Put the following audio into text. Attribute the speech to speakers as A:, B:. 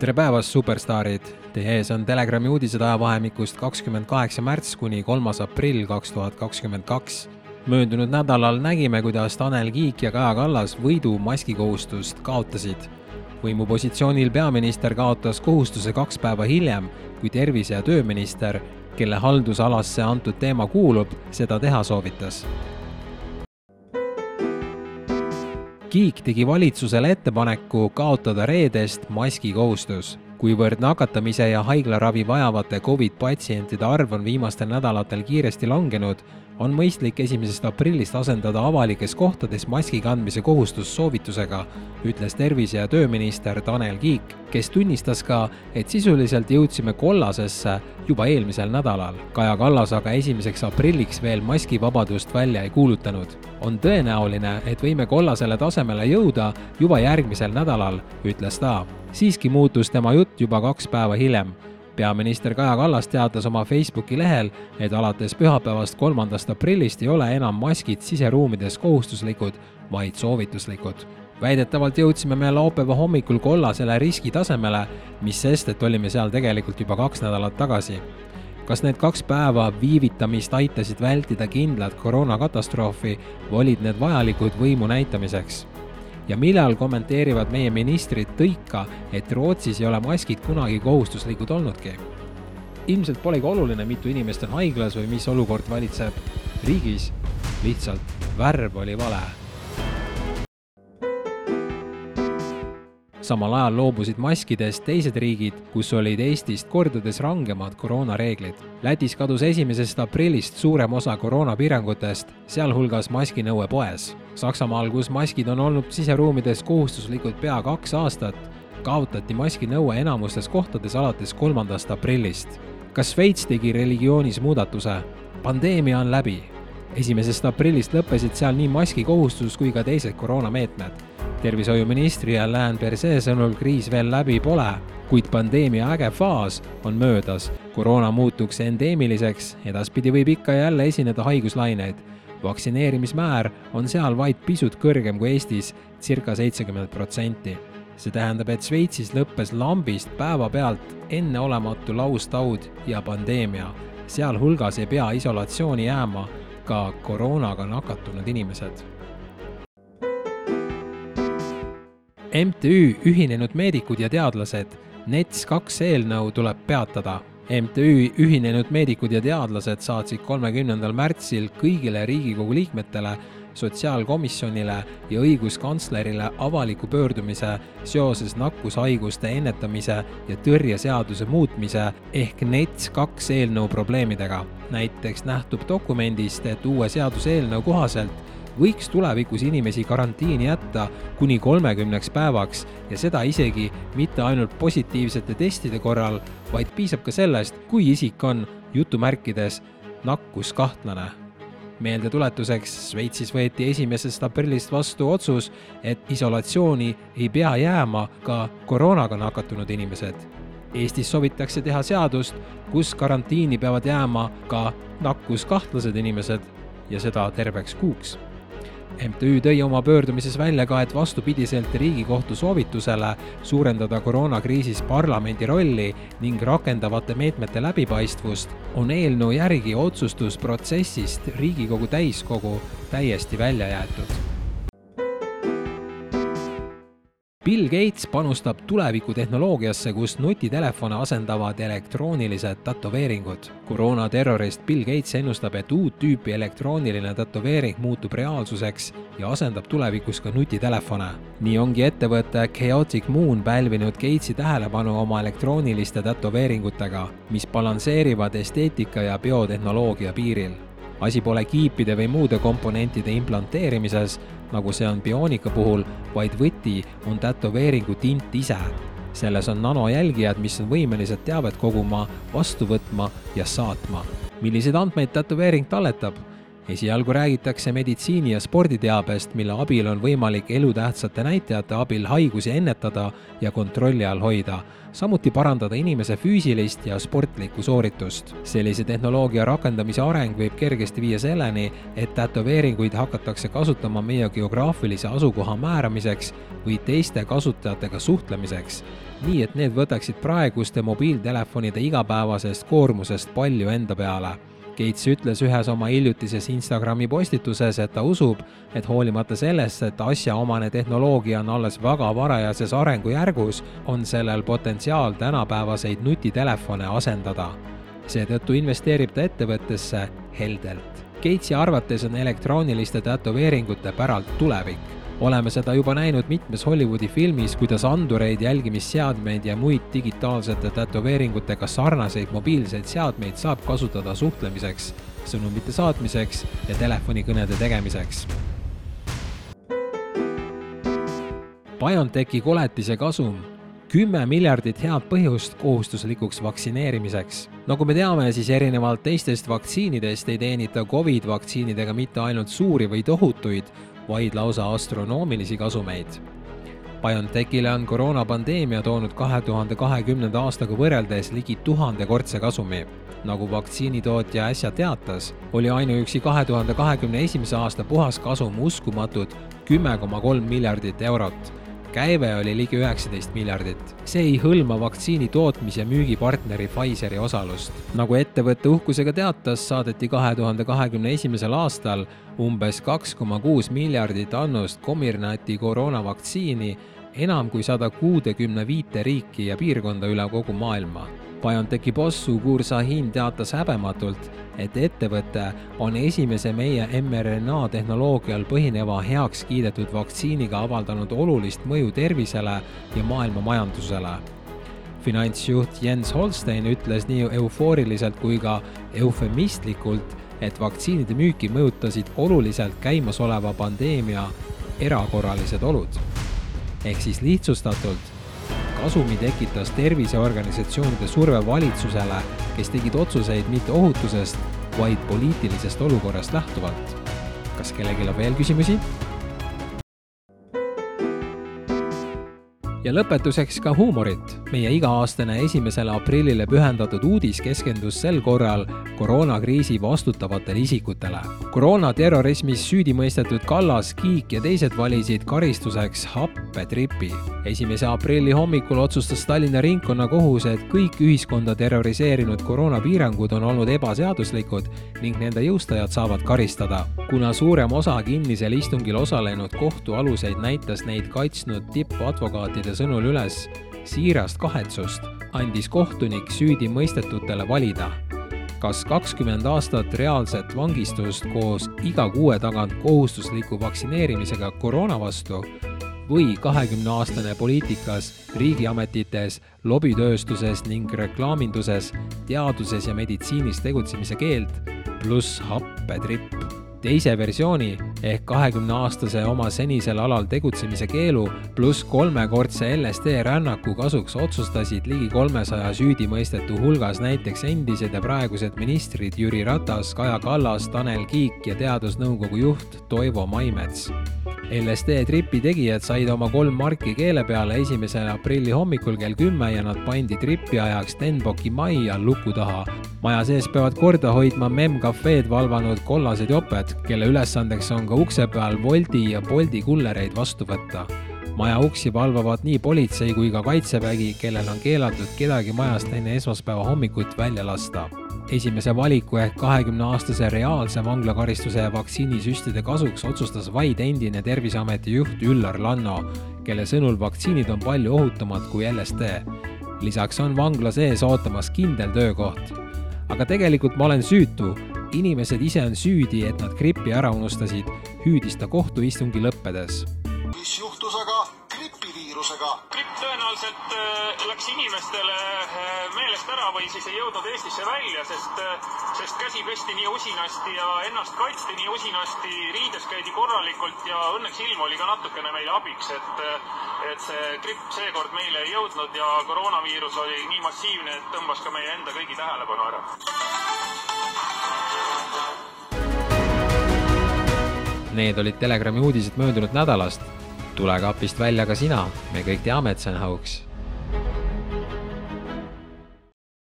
A: tere päevast, superstaarid! Teie ees on Telegrami uudised ajavahemikust kakskümmend kaheksa märts kuni kolmas aprill kaks tuhat kakskümmend kaks. möödunud nädalal nägime, kuidas Tanel Kiik ja Kaja Kallas võidu maskikohustust kaotasid. võimupositsioonil peaminister kaotas kohustuse kaks päeva hiljem, kui tervise- ja tööminister, kelle haldusalasse antud teema kuulub, seda teha soovitas Kiik tegi valitsusele ettepaneku kaotada reedest maskikohustus. Kuivõrd nakatamise ja haiglaravi vajavate Covid patsientide arv on viimastel nädalatel kiiresti langenud, on mõistlik esimesest aprillist asendada avalikes kohtades maski kandmise kohustus soovitusega, ütles tervise- ja tööminister Tanel Kiik, kes tunnistas ka, et sisuliselt jõudsime kollasesse juba eelmisel nädalal. Kaja Kallas aga esimeseks aprilliks veel maskivabadust välja ei kuulutanud. on tõenäoline, et võime kollasele tasemele jõuda juba järgmisel nädalal, ütles ta. Siiski muutus tema jutt juba kaks päeva hiljem peaminister Kaja Kallas teatas oma Facebooki lehel, et alates pühapäevast, kolmandast aprillist ei ole enam maskid siseruumides kohustuslikud, vaid soovituslikud. väidetavalt jõudsime me laupäeva hommikul kollasele riskitasemele, mis sest, et olime seal tegelikult juba kaks nädalat tagasi. kas need kaks päeva viivitamist aitasid vältida kindlat koroonakatastroofi või olid need vajalikud võimu näitamiseks? Ja millal kommenteerivad meie ministrid tõika, et Rootsis ei ole maskid kunagi kohustuslikud olnudki. ilmselt polegi oluline, mitu inimest on haiglas või mis olukord valitseb riigis, lihtsalt värv oli vale samal ajal loobusid maskidest teised riigid, kus olid Eestist kordades rangemad koroonareeglid. Lätis kadus esimesest aprillist suurem osa koroonapiirangutest, sealhulgas maskinõue poes. Saksamaal, kus maskid on olnud siseruumides kohustuslikud pea kaks aastat, kaotati maskinõue enamustes kohtades alates kolmandast aprillist. kas Šveits tegi religioonis muudatuse? pandeemia on läbi. esimesest aprillist lõppesid seal nii maskikohustus kui ka teised koroonameetmed tervishoiuministri Alain Berset sõnul kriis veel läbi pole, kuid pandeemia äge faas on möödas. koroona muutuks endeemiliseks, edaspidi võib ikka ja jälle esineda haiguslaineid. vaktsineerimismäär on seal vaid pisut kõrgem kui Eestis, circa seitsekümmend protsenti. see tähendab, et Šveitsis lõppes lambist päevapealt enneolematu laustaud ja pandeemia. sealhulgas ei pea isolatsiooni jääma ka koroonaga nakatunud inimesed MTÜ Ühinenud Meedikud ja Teadlased, NETS kaks eelnõu tuleb peatada. MTÜ Ühinenud Meedikud ja Teadlased saatsid kolmekümnendal märtsil kõigile Riigikogu liikmetele sotsiaalkomisjonile ja õiguskantslerile avaliku pöördumise seoses nakkushaiguste ennetamise ja tõrje seaduse muutmise ehk NETS kaks eelnõu probleemidega. näiteks nähtub dokumendist, et uue seaduseelnõu kohaselt võiks tulevikus inimesi karantiini jätta kuni kolmekümneks päevaks ja seda isegi mitte ainult positiivsete testide korral, vaid piisab ka sellest, kui isik on jutumärkides nakkuskahtlane. meeldetuletuseks, Šveitsis võeti esimesest aprillist vastu otsus, et isolatsiooni ei pea jääma ka koroonaga nakatunud inimesed. Eestis soovitakse teha seadust, kus karantiini peavad jääma ka nakkuskahtlased inimesed ja seda terveks kuuks MTÜ tõi oma pöördumises välja ka, et vastupidiselt Riigikohtu soovitusele suurendada koroonakriisis parlamendi rolli ning rakendavate meetmete läbipaistvust, on eelnõu järgi otsustusprotsessist Riigikogu täiskogu täiesti välja jäetud Bill Gates panustab tulevikutehnoloogiasse, kus nutitelefone asendavad elektroonilised tätoveeringud. koroonaterrorist Bill Gates ennustab, et uut tüüpi elektrooniline tätoveering muutub reaalsuseks ja asendab tulevikus ka nutitelefone. nii ongi ettevõte Chaotic Moon pälvinud Gatesi tähelepanu oma elektrooniliste tätoveeringutega, mis balansseerivad esteetika ja biotehnoloogia piiril asi pole kiipide või muude komponentide implanteerimises, nagu see on bioonika puhul, vaid võti on tätoveeringu tint ise. selles on nanojälgijad, mis on võimelised teavet koguma, vastu võtma ja saatma. milliseid andmeid tätoveering talletab? Esialgu räägitakse meditsiini- ja sporditeabest, mille abil on võimalik elutähtsate näitajate abil haigusi ennetada ja kontrolli all hoida, samuti parandada inimese füüsilist ja sportlikku sooritust. sellise tehnoloogia rakendamise areng võib kergesti viia selleni, et tätoveeringuid hakatakse kasutama meie geograafilise asukoha määramiseks või teiste kasutajatega suhtlemiseks, nii et need võtaksid praeguste mobiiltelefonide igapäevasest koormusest palju enda peale Gates ütles ühes oma hiljutises Instagrami postituses, et ta usub, et hoolimata sellest, et asjaomane tehnoloogia on alles väga varajases arengujärgus, on sellel potentsiaal tänapäevaseid nutitelefone asendada. seetõttu investeerib ta ettevõttesse heldelt. Gatesi arvates on elektrooniliste tätoveeringute päralt tulevik oleme seda juba näinud mitmes Hollywoodi filmis, kuidas andureid, jälgimisseadmeid ja muid digitaalsete tätoveeringutega sarnaseid mobiilseid seadmeid saab kasutada suhtlemiseks, sõnumite saatmiseks ja telefonikõnede tegemiseks. BioNTechi koletise kasum kümme miljardit head põhjust kohustuslikuks vaktsineerimiseks. nagu me teame, siis erinevalt teistest vaktsiinidest ei teenita Covid vaktsiinidega mitte ainult suuri või tohutuid, vaid lausa astronoomilisi kasumeid. BioNTechile on koroonapandeemia toonud kahe tuhande kahekümnenda aastaga võrreldes ligi tuhandekordse kasumi. nagu vaktsiinitootja äsja teatas, oli ainuüksi kahe tuhande kahekümne esimese aasta puhaskasum uskumatud kümme koma kolm miljardit eurot käive oli ligi üheksateist miljardit. see ei hõlma vaktsiini tootmis- ja müügipartneri Pfizeri osalust. nagu ettevõte uhkusega teatas, saadeti kahe tuhande kahekümne esimesel aastal umbes kaks koma kuus miljardit annust Comirnati koroonavaktsiini enam kui sada kuutekümne viite riiki ja piirkonda üle kogu maailma BioNTechi boss Ugur Sahin teatas häbematult, et ettevõte on esimese meie mRNA tehnoloogial põhineva heaks kiidetud vaktsiiniga avaldanud olulist mõju tervisele ja maailma majandusele. finantsjuht Jens Holstein ütles nii eufooriliselt kui ka eufemistlikult, et vaktsiinide müüki mõjutasid oluliselt käimasoleva pandeemia erakorralised olud. ehk siis lihtsustatult kasumi tekitas terviseorganisatsioonide surve valitsusele, kes tegid otsuseid mitte ohutusest, vaid poliitilisest olukorrast lähtuvalt. kas kellelgi on veel küsimusi? ja lõpetuseks ka huumorit. Meie iga-aastane esimesele aprillile pühendatud uudis keskendus sel korral koroonakriisi vastutavatele isikutele. koroonaterrorismis süüdi mõistetud Kallas, Kiik ja teised valisid karistuseks happetripi. esimese aprilli hommikul otsustas Tallinna ringkonnakohus, et kõik ühiskonda terroriseerinud koroonapiirangud on olnud ebaseaduslikud ning nende jõustajad saavad karistada. kuna suurem osa kinnisel istungil osalenud kohtualuseid näitas neid kaitsnud tippadvokaatide sõnul üles siirast kahetsust, andis kohtunik süüdimõistetutele valida kas kakskümmend aastat reaalset vangistust koos iga kuue tagant kohustusliku vaktsineerimisega koroona vastu või kahekümneaastane poliitikas, riigiametites, lobitööstuses ning reklaaminduses, teaduses ja meditsiinis tegutsemise keeld pluss happetripp teise versiooni ehk kahekümneaastase oma senisel alal tegutsemise keelu pluss kolmekordse LSD rännaku kasuks otsustasid ligi kolmesaja süüdimõistetu hulgas näiteks endised ja praegused ministrid Jüri Ratas, Kaja Kallas, Tanel Kiik ja teadusnõukogu juht Toivo Maimets LSD tripi tegijad said oma kolm marki keele peale esimese aprilli hommikul kell kümme ja nad pandi tripi ajaks Stenbocki majja luku taha. maja sees peavad korda hoidma MEM-cafeed valvanud kollased joped, kelle ülesandeks on ka ukse peal Woldi ja Bolti kullereid vastu võtta maja uksi valvavad nii politsei kui ka kaitsevägi, kellel on keelatud kedagi majast enne esmaspäeva hommikut välja lasta esimese valiku ehk kahekümneaastase reaalse vanglakaristuse ja vaktsiinisüstide kasuks otsustas vaid endine Terviseameti juht Üllar Lanno, kelle sõnul vaktsiinid on palju ohutumad kui LSD. lisaks on vangla sees ootamas kindel töökoht. aga tegelikult ma olen süütu, inimesed ise on süüdi, et nad gripi ära unustasid, hüüdis ta kohtuistungi lõppedes.
B: mis juhtus aga gripiviirusega.
C: gripp tõenäoliselt äh, läks inimestele äh, meelest ära või siis ei jõudnud Eestisse välja, sest, äh, sest käsi pesti nii usinasti ja ennast kaitsti nii usinasti, riides käidi korralikult ja õnneks ilm oli ka natukene meile abiks, et, et see gripp seekord meile ei jõudnud ja koroonaviirus oli nii massiivne, et tõmbas ka meie enda kõigi tähelepanu ära.
A: Need olid Telegrami uudised möödunud nädalast. Tule kapist välja ka sina, me kõik teame, et see on hauks